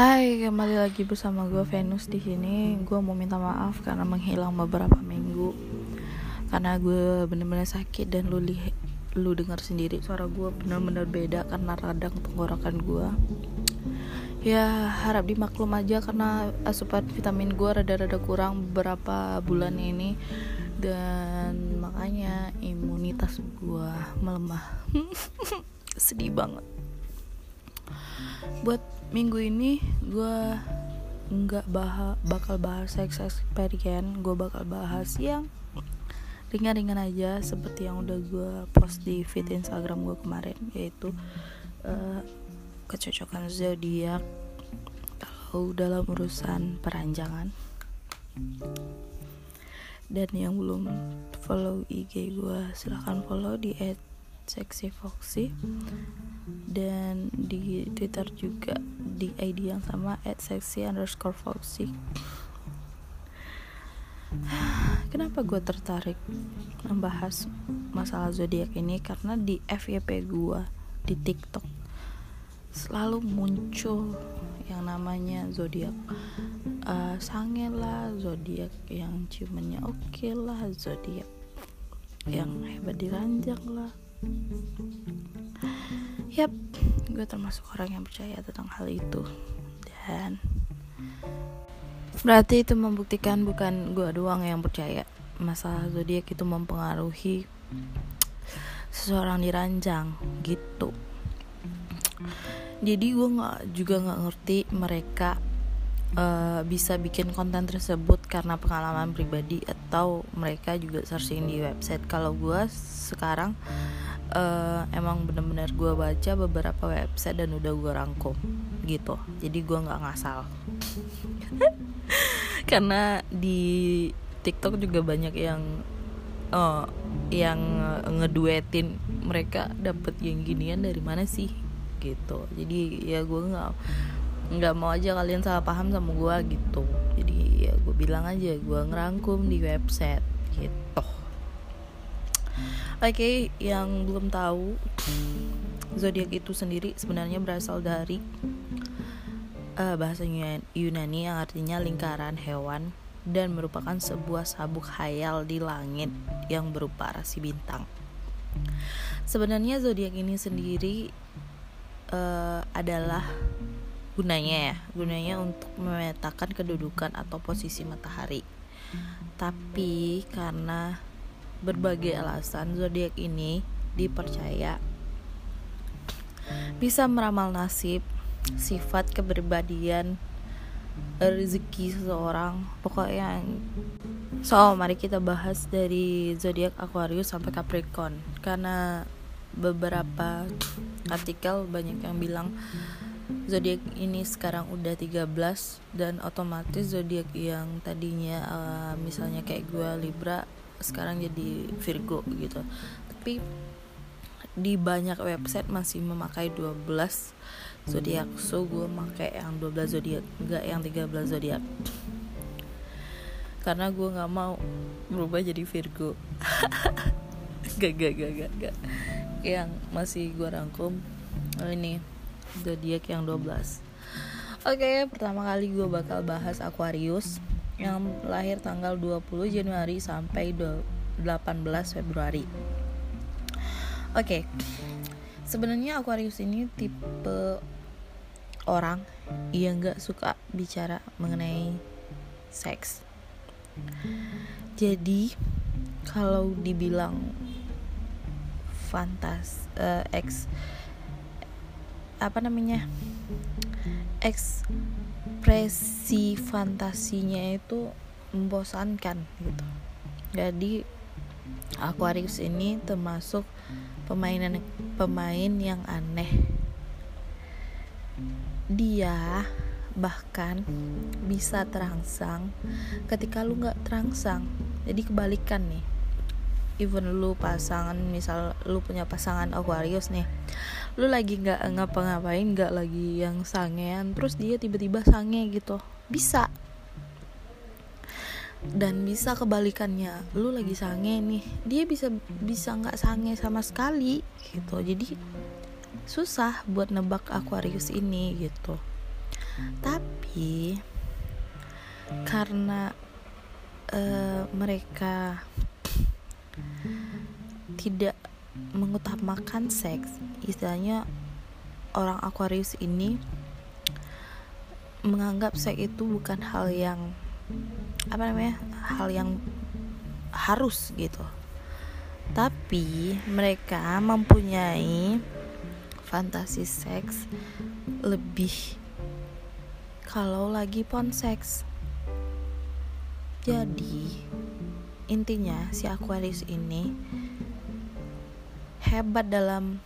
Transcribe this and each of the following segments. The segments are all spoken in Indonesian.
Hai, kembali lagi bersama gue Venus di sini. Gue mau minta maaf karena menghilang beberapa minggu. Karena gue bener-bener sakit dan lu li lu dengar sendiri suara gue bener-bener beda karena radang tenggorokan gue. Ya harap dimaklum aja karena asupan vitamin gue rada-rada kurang beberapa bulan ini dan makanya imunitas gue melemah. Sedih banget buat minggu ini gue nggak bahas bakal bahas seks experience gue bakal bahas yang ringan-ringan aja seperti yang udah gue post di feed Instagram gue kemarin yaitu uh, kecocokan zodiak kalau dalam urusan peranjangan dan yang belum follow IG gue silahkan follow di @sexyfoxy dan di Twitter juga di ID yang sama @sexy underscore foxy. Kenapa gue tertarik membahas masalah zodiak ini? Karena di FYP gue di TikTok selalu muncul yang namanya zodiak uh, sange lah zodiak yang ciumannya oke okay lah zodiak yang hebat diranjang lah Yap, gue termasuk orang yang percaya tentang hal itu. Dan Berarti itu membuktikan bukan gue doang yang percaya. Masalah zodiak itu mempengaruhi Seseorang diranjang gitu. Jadi gue gak, juga gak ngerti mereka uh, bisa bikin konten tersebut karena pengalaman pribadi atau mereka juga searching di website. Kalau gue sekarang uh, emang bener-bener gue baca beberapa website dan udah gue rangkum gitu. Jadi gue nggak ngasal. Karena di TikTok juga banyak yang uh, yang ngeduetin mereka dapet yang ginian dari mana sih gitu. Jadi ya gue nggak nggak mau aja kalian salah paham sama gue gitu. Jadi ya gue bilang aja gue ngerangkum di website gitu Oke, okay, yang belum tahu zodiak itu sendiri sebenarnya berasal dari uh, bahasa Yunani yang artinya lingkaran hewan dan merupakan sebuah sabuk hayal di langit yang berupa rasi bintang. Sebenarnya zodiak ini sendiri uh, adalah gunanya ya, gunanya untuk memetakan kedudukan atau posisi matahari. Tapi karena berbagai alasan zodiak ini dipercaya bisa meramal nasib, sifat kepribadian, rezeki seseorang. Pokoknya so mari kita bahas dari zodiak Aquarius sampai Capricorn karena beberapa artikel banyak yang bilang zodiak ini sekarang udah 13 dan otomatis zodiak yang tadinya uh, misalnya kayak gue Libra sekarang jadi Virgo gitu. Tapi di banyak website masih memakai 12 zodiak. So gue pakai yang 12 zodiak enggak yang 13 zodiak. Karena gue nggak mau berubah jadi Virgo. Gak gak gak gak gak. Yang masih gue rangkum oh ini zodiak yang 12 Oke, okay, pertama kali gue bakal bahas Aquarius yang lahir tanggal 20 Januari sampai 18 Februari. Oke. Okay. Sebenarnya Aquarius ini tipe orang yang gak suka bicara mengenai seks. Jadi kalau dibilang fantas uh, ex apa namanya ekspresi fantasinya itu membosankan gitu. Jadi Aquarius ini termasuk pemainan pemain yang aneh. Dia bahkan bisa terangsang ketika lu nggak terangsang. Jadi kebalikan nih. Even lu pasangan misal lu punya pasangan Aquarius nih lu lagi nggak ngapa-ngapain nggak lagi yang sangean terus dia tiba-tiba sange gitu. Bisa. Dan bisa kebalikannya. Lu lagi sange nih. Dia bisa bisa nggak sange sama sekali gitu. Jadi susah buat nebak Aquarius ini gitu. Tapi karena uh, mereka tidak mengutamakan seks. Istilahnya orang Aquarius ini menganggap seks itu bukan hal yang apa namanya hal yang harus gitu. Tapi mereka mempunyai fantasi seks lebih kalau lagi pon seks. Jadi intinya si Aquarius ini hebat dalam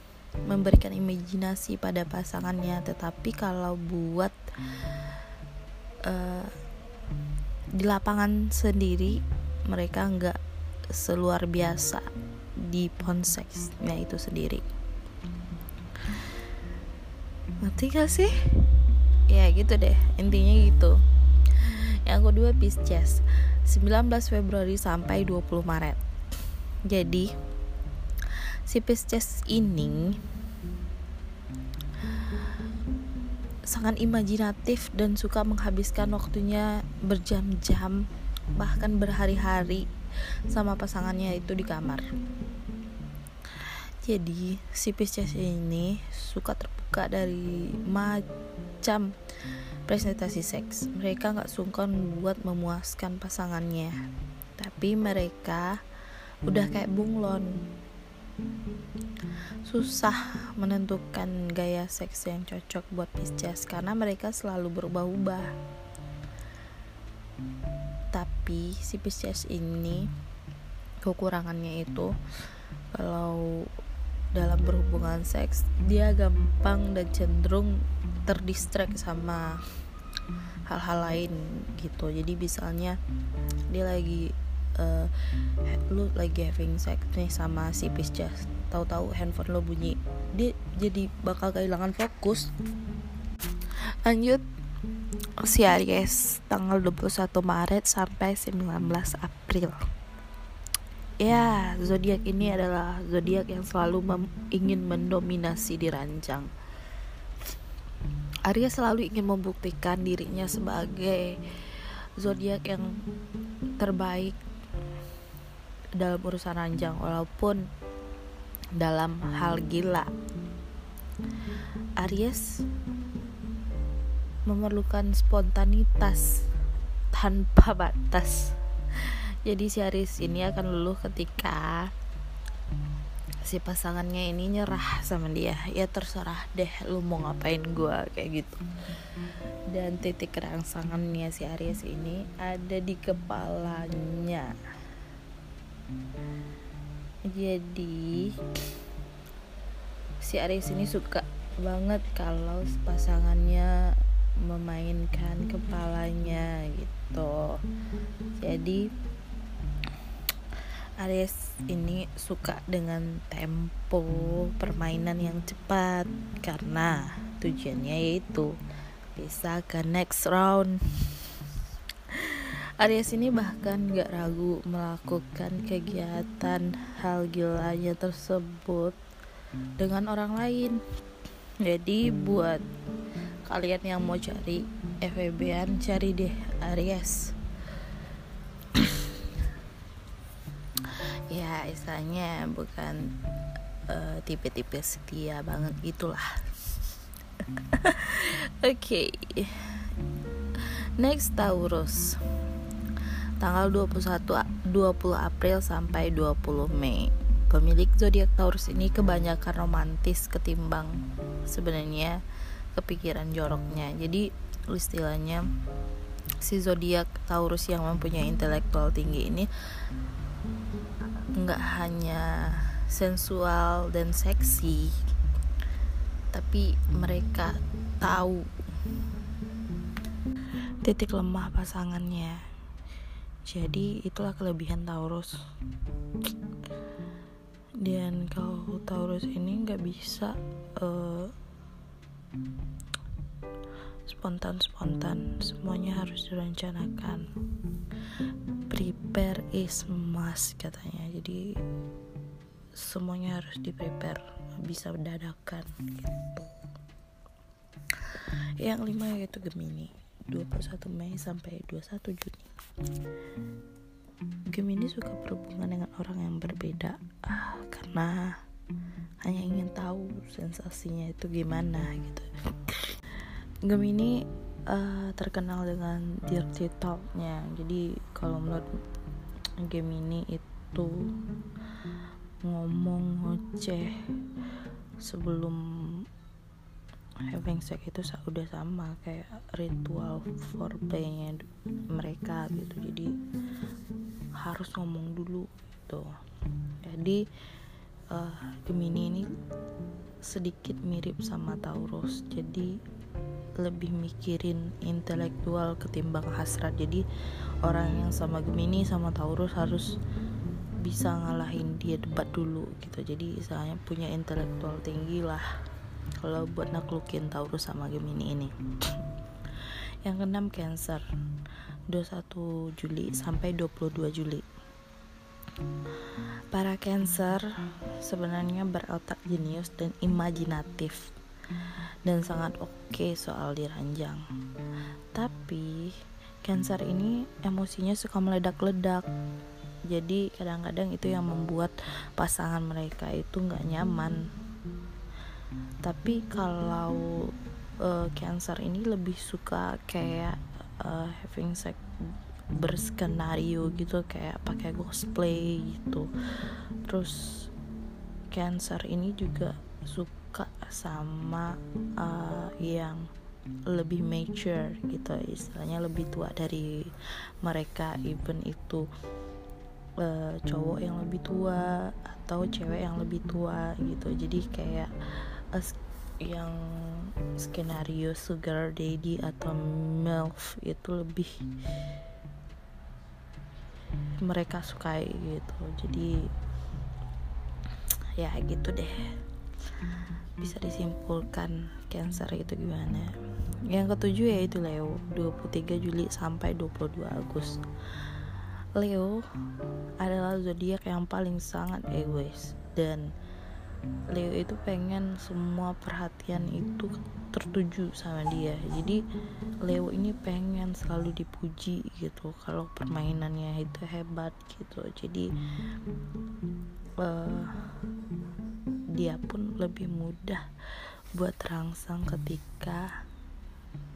memberikan imajinasi pada pasangannya tetapi kalau buat uh, di lapangan sendiri mereka nggak seluar biasa di ponseksnya itu sendiri. Ngerti gak sih? Ya gitu deh. Intinya gitu. Yang kedua Pisces 19 Februari sampai 20 Maret. Jadi si Pisces ini sangat imajinatif dan suka menghabiskan waktunya berjam-jam bahkan berhari-hari sama pasangannya itu di kamar. Jadi si Pisces ini suka terbuka dari macam presentasi seks. Mereka nggak sungkan buat memuaskan pasangannya. Tapi mereka udah kayak bunglon susah menentukan gaya seks yang cocok buat Pisces karena mereka selalu berubah-ubah. Tapi si Pisces ini kekurangannya itu kalau dalam berhubungan seks dia gampang dan cenderung terdistrak sama hal-hal lain gitu. Jadi misalnya dia lagi uh, lu lagi having sex nih sama si Pisces tahu-tahu handphone lo bunyi. Dia jadi bakal kehilangan fokus. Lanjut. Si Aries tanggal 21 Maret sampai 19 April. Ya zodiak ini adalah zodiak yang selalu mem ingin mendominasi di ranjang. Aries selalu ingin membuktikan dirinya sebagai zodiak yang terbaik dalam urusan ranjang walaupun dalam hal gila. Aries memerlukan spontanitas tanpa batas. Jadi si Aries ini akan luluh ketika si pasangannya ini nyerah sama dia. Ya terserah deh lu mau ngapain gue kayak gitu. Dan titik rangsangannya si Aries ini ada di kepalanya jadi si Aries ini suka banget kalau pasangannya memainkan kepalanya gitu. Jadi Aries ini suka dengan tempo permainan yang cepat karena tujuannya yaitu bisa ke next round Aries ini bahkan gak ragu melakukan kegiatan hal gilanya tersebut dengan orang lain. Jadi buat kalian yang mau cari FEB-an cari deh Aries. ya istilahnya bukan uh, tipe-tipe setia banget gitulah. Oke. okay. Next Taurus tanggal 21 20 April sampai 20 Mei. Pemilik zodiak Taurus ini kebanyakan romantis ketimbang sebenarnya kepikiran joroknya. Jadi istilahnya si zodiak Taurus yang mempunyai intelektual tinggi ini nggak hanya sensual dan seksi tapi mereka tahu titik lemah pasangannya jadi itulah kelebihan Taurus. Dan kalau Taurus ini nggak bisa uh, spontan-spontan semuanya harus direncanakan. Prepare is must katanya. Jadi semuanya harus di prepare bisa dadakan gitu. Yang kelima yaitu Gemini 21 Mei sampai 21 Juni. Gemini suka berhubungan dengan orang yang berbeda ah, karena hanya ingin tahu sensasinya itu gimana gitu. Gemini uh, terkenal dengan dirty talknya. Jadi kalau menurut Gemini itu ngomong ngoceh sebelum having sex itu udah sama kayak ritual foreplaynya mereka gitu. Jadi harus ngomong dulu gitu. Jadi uh, Gemini ini sedikit mirip sama Taurus. Jadi lebih mikirin intelektual ketimbang hasrat. Jadi orang yang sama Gemini sama Taurus harus bisa ngalahin dia debat dulu gitu. Jadi istilahnya punya intelektual tinggi lah kalau buat naklukin Taurus sama Gemini ini. Yang keenam Cancer. 21 Juli sampai 22 Juli. Para Cancer sebenarnya berotak jenius dan imajinatif dan sangat oke okay soal diranjang. Tapi Cancer ini emosinya suka meledak-ledak. Jadi kadang-kadang itu yang membuat pasangan mereka itu nggak nyaman tapi kalau uh, cancer ini lebih suka kayak uh, having sex berskenario gitu kayak pakai cosplay gitu. Terus cancer ini juga suka sama uh, yang lebih mature gitu istilahnya lebih tua dari mereka even itu uh, cowok yang lebih tua atau cewek yang lebih tua gitu. Jadi kayak yang skenario sugar daddy atau milf itu lebih mereka sukai gitu. Jadi ya gitu deh. Bisa disimpulkan cancer itu gimana. Yang ketujuh yaitu Leo 23 Juli sampai 22 Agustus Leo adalah zodiak yang paling sangat egois dan Leo itu pengen semua perhatian itu tertuju sama dia. Jadi Leo ini pengen selalu dipuji gitu kalau permainannya itu hebat gitu. Jadi uh, dia pun lebih mudah buat terangsang ketika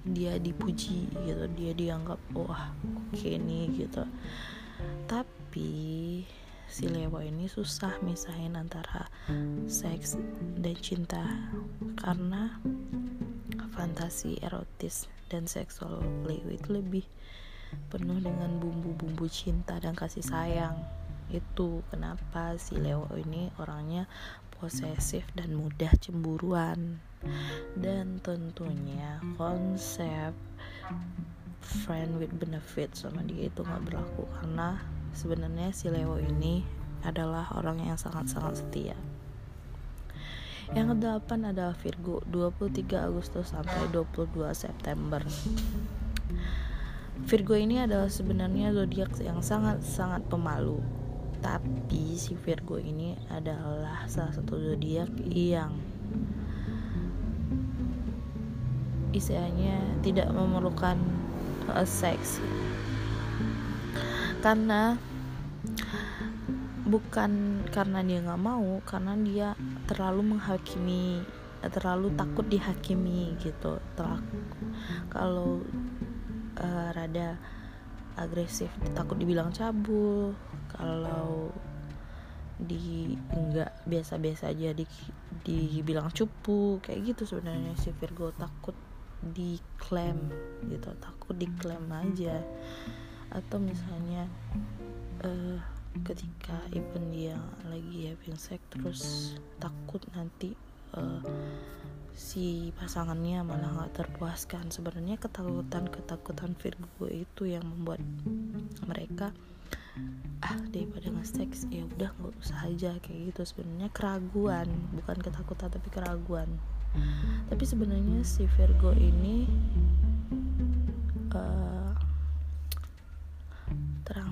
dia dipuji gitu. Dia dianggap wah oke okay nih gitu. Tapi si Leo ini susah misahin antara seks dan cinta karena fantasi erotis dan seksual Leo itu lebih penuh dengan bumbu-bumbu cinta dan kasih sayang. Itu kenapa si Leo ini orangnya posesif dan mudah cemburuan. Dan tentunya konsep friend with benefit sama dia itu nggak berlaku karena sebenarnya si Leo ini adalah orang yang sangat-sangat setia. Yang kedelapan adalah Virgo 23 Agustus sampai 22 September. Virgo ini adalah sebenarnya zodiak yang sangat-sangat pemalu. Tapi si Virgo ini adalah salah satu zodiak yang istilahnya tidak memerlukan uh, seks karena bukan karena dia nggak mau karena dia terlalu menghakimi terlalu takut dihakimi gitu kalau uh, rada agresif takut dibilang cabul. Kalau di enggak biasa-biasa aja di dibilang cupu kayak gitu sebenarnya si Virgo. Takut diklaim gitu takut diklaim aja atau misalnya uh, ketika even dia lagi having sex terus takut nanti uh, si pasangannya malah nggak terpuaskan. Sebenarnya ketakutan ketakutan Virgo itu yang membuat mereka ah daripada nge-sex ya udah nggak usah aja kayak gitu. Sebenarnya keraguan bukan ketakutan tapi keraguan. Tapi sebenarnya si Virgo ini uh,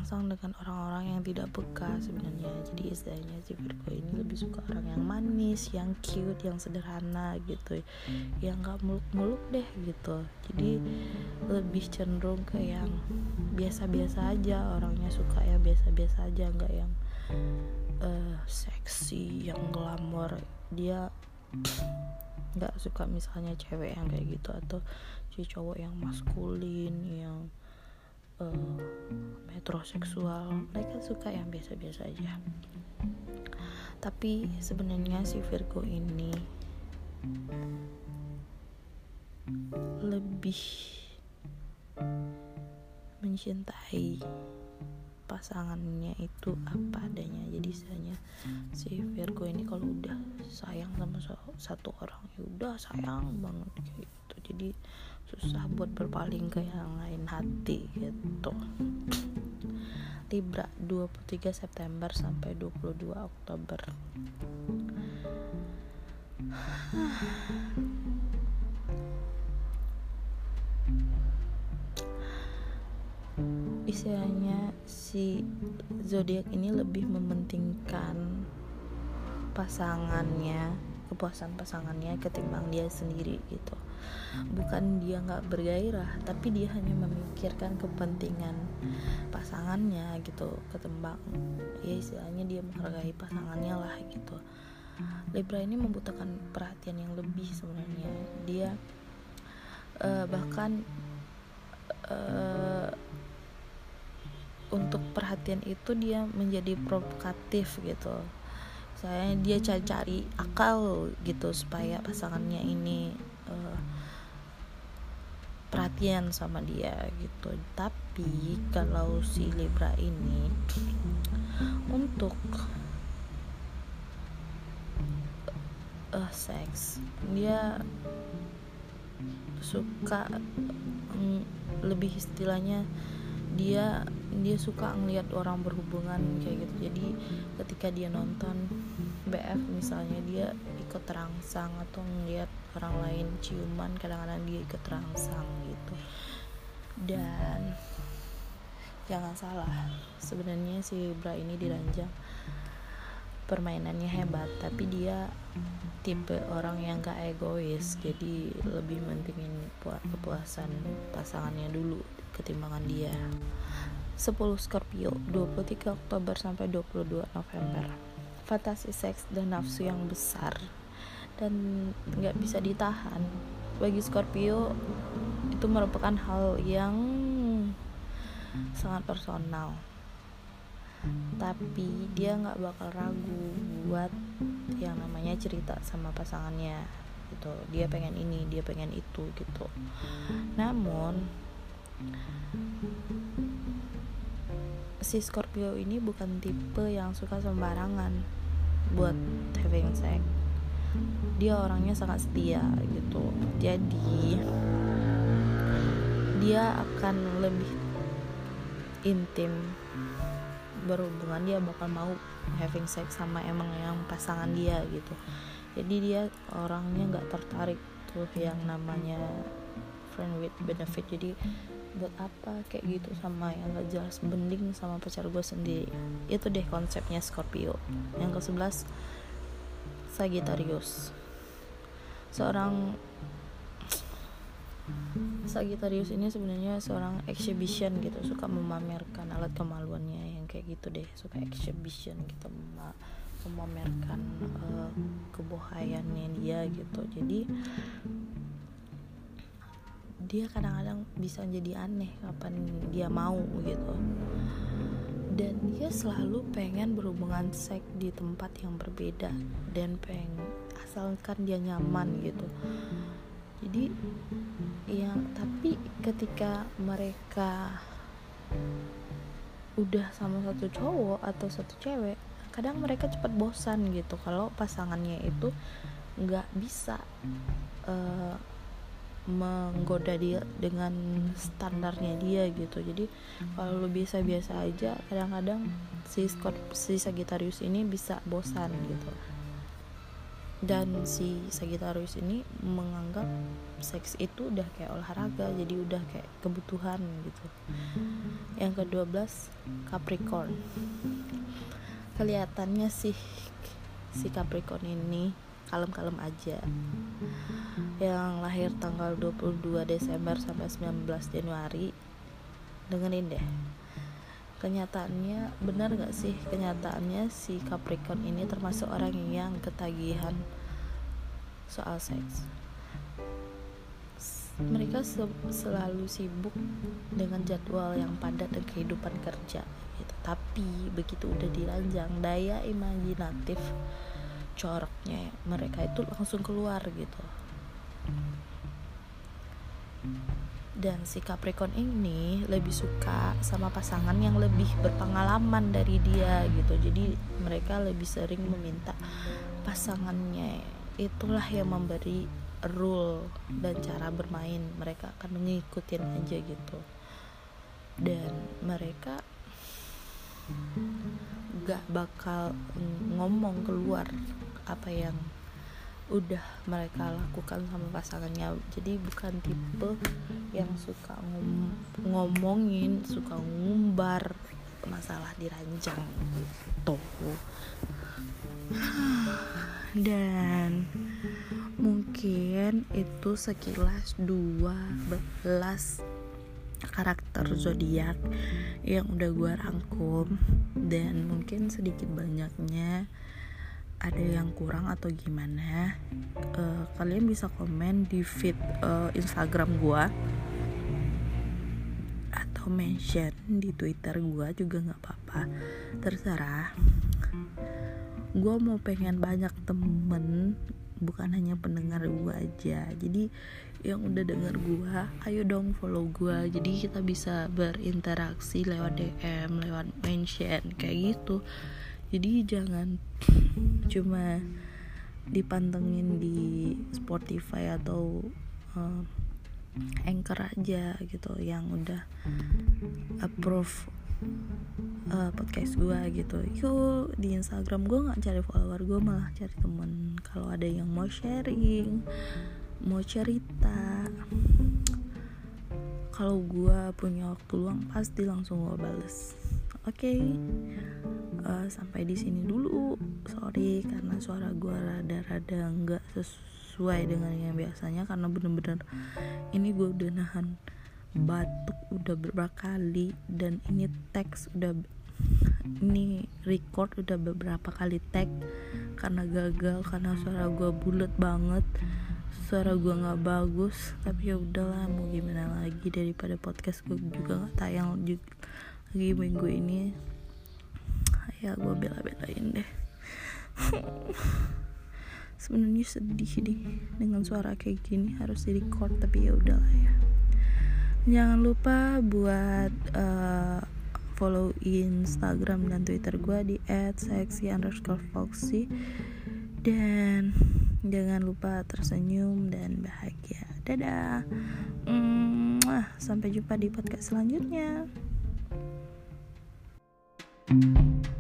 terangsang dengan orang-orang yang tidak peka sebenarnya. Jadi istilahnya si Virgo ini lebih suka orang yang manis yang cute yang sederhana gitu. Yang gak muluk-muluk deh gitu. Jadi lebih cenderung ke yang biasa-biasa aja. Orangnya suka yang biasa-biasa aja nggak yang uh, seksi yang glamor. Dia nggak suka misalnya cewek yang kayak gitu atau si cowok yang maskulin yang uh, metroseksual mereka suka yang biasa-biasa aja. Tapi sebenarnya si Virgo ini lebih mencintai pasangannya itu apa adanya. Jadi istilahnya si Virgo ini kalau udah sayang sama satu orang ya udah sayang banget kayak gitu. Jadi susah buat berpaling ke yang lain hati gitu. Libra 23 September sampai 22 Oktober. Istilahnya si zodiak ini lebih mementingkan pasangannya kepuasan pasangannya ketimbang dia sendiri gitu. Bukan dia nggak bergairah tapi dia hanya memikirkan kepentingan pasangannya gitu. Ketimbang ya istilahnya dia menghargai pasangannya lah gitu. Libra ini membutuhkan perhatian yang lebih sebenarnya. Dia uh, bahkan uh, untuk perhatian itu dia menjadi provokatif gitu saya dia cari-cari akal gitu supaya pasangannya ini uh, perhatian sama dia gitu. Tapi kalau si Libra ini untuk uh, seks dia suka um, lebih istilahnya dia dia suka ngelihat orang berhubungan kayak gitu. Jadi ketika dia nonton BF misalnya dia ikut terangsang atau ngelihat orang lain ciuman kadang-kadang dia ikut terangsang gitu. Dan jangan salah sebenarnya si Bra ini diranjang permainannya hebat tapi dia tipe orang yang gak egois jadi lebih mentingin kepuasan pasangannya dulu ketimbangan dia. 10 Scorpio 23 Oktober sampai 22 November. Fantasi seks dan nafsu yang besar dan nggak bisa ditahan. Bagi Scorpio itu merupakan hal yang sangat personal tapi dia nggak bakal ragu buat yang namanya cerita sama pasangannya gitu. Dia pengen ini dia pengen itu gitu. Namun si Scorpio ini bukan tipe yang suka sembarangan buat having sex. Dia orangnya sangat setia gitu. Jadi dia akan lebih intim berhubungan dia bakal mau having sex sama emang yang pasangan dia gitu. Jadi dia orangnya nggak tertarik tuh yang namanya friend with benefit. Jadi buat apa kayak gitu sama yang gak jelas bending sama pacar gue sendiri. Itu deh konsepnya Scorpio. Yang ke 11 Sagittarius. Seorang Sagittarius ini sebenarnya seorang exhibition gitu suka memamerkan alat kemaluannya yang kayak gitu deh. Suka exhibition gitu mem memamerkan uh, kebohayannya dia gitu. Jadi dia kadang-kadang bisa jadi aneh kapan dia mau gitu. Dan dia selalu pengen berhubungan seks di tempat yang berbeda dan pengen asalkan dia nyaman gitu. Jadi ya tapi ketika mereka udah sama satu cowok atau satu cewek kadang mereka cepat bosan gitu. Kalau pasangannya itu nggak bisa uh, menggoda dia dengan standarnya dia gitu. Jadi kalau lu biasa-biasa aja kadang-kadang si Scott si Sagittarius ini bisa bosan gitu. Dan si Sagittarius ini menganggap seks itu udah kayak olahraga jadi udah kayak kebutuhan gitu. Yang ke-12 Capricorn. Kelihatannya sih si Capricorn ini kalem-kalem aja. Yang lahir tanggal 22 Desember sampai 19 Januari dengerin deh. Kenyataannya benar gak sih kenyataannya si Capricorn ini termasuk orang yang ketagihan soal seks mereka se selalu sibuk dengan jadwal yang padat dan kehidupan kerja gitu. tapi begitu udah diranjang daya imajinatif coraknya mereka itu langsung keluar gitu dan si Capricorn ini lebih suka sama pasangan yang lebih berpengalaman dari dia gitu jadi mereka lebih sering meminta pasangannya itulah yang memberi rule dan cara bermain mereka akan mengikutin aja gitu. Dan mereka gak bakal ngomong keluar apa yang udah mereka lakukan sama pasangannya. Jadi bukan tipe yang suka ngom ngomongin suka ngumbar masalah diranjang gitu. Dan mungkin itu sekilas 12 karakter zodiak yang udah gue rangkum. Dan mungkin sedikit banyaknya ada yang kurang atau gimana uh, kalian bisa komen di feed uh, Instagram gua atau mention di Twitter gua juga nggak apa-apa. Terserah. Gua mau pengen banyak temen bukan hanya pendengar gua aja. Jadi yang udah denger gua ayo dong follow gua. Jadi kita bisa berinteraksi lewat DM lewat mention kayak gitu. Jadi jangan cuma dipantengin di Spotify atau uh, Anchor aja gitu yang udah approve uh, podcast gue gitu. Yuk di Instagram gue nggak cari follower gue malah cari temen. Kalau ada yang mau sharing mau cerita. Kalau gue punya waktu luang pasti langsung gue bales. Oke? Okay? uh, sampai di sini dulu. Sorry karena suara gue rada-rada nggak sesuai dengan yang biasanya karena bener-bener ini gue udah nahan batuk udah beberapa kali dan ini teks udah ini record udah beberapa kali tag karena gagal karena suara gue bulat banget suara gue nggak bagus. Tapi ya udahlah mau gimana lagi daripada podcast gue juga nggak tayang lagi minggu ini. Ya gue bela-belain deh. Sebenarnya sedih deh dengan suara kayak gini harus di record tapi ya udahlah ya jangan lupa buat uh, follow Instagram dan Twitter gue di @sexy underscore foxy dan jangan lupa tersenyum dan bahagia. Dadah. Mm, sampai jumpa di podcast selanjutnya. thank you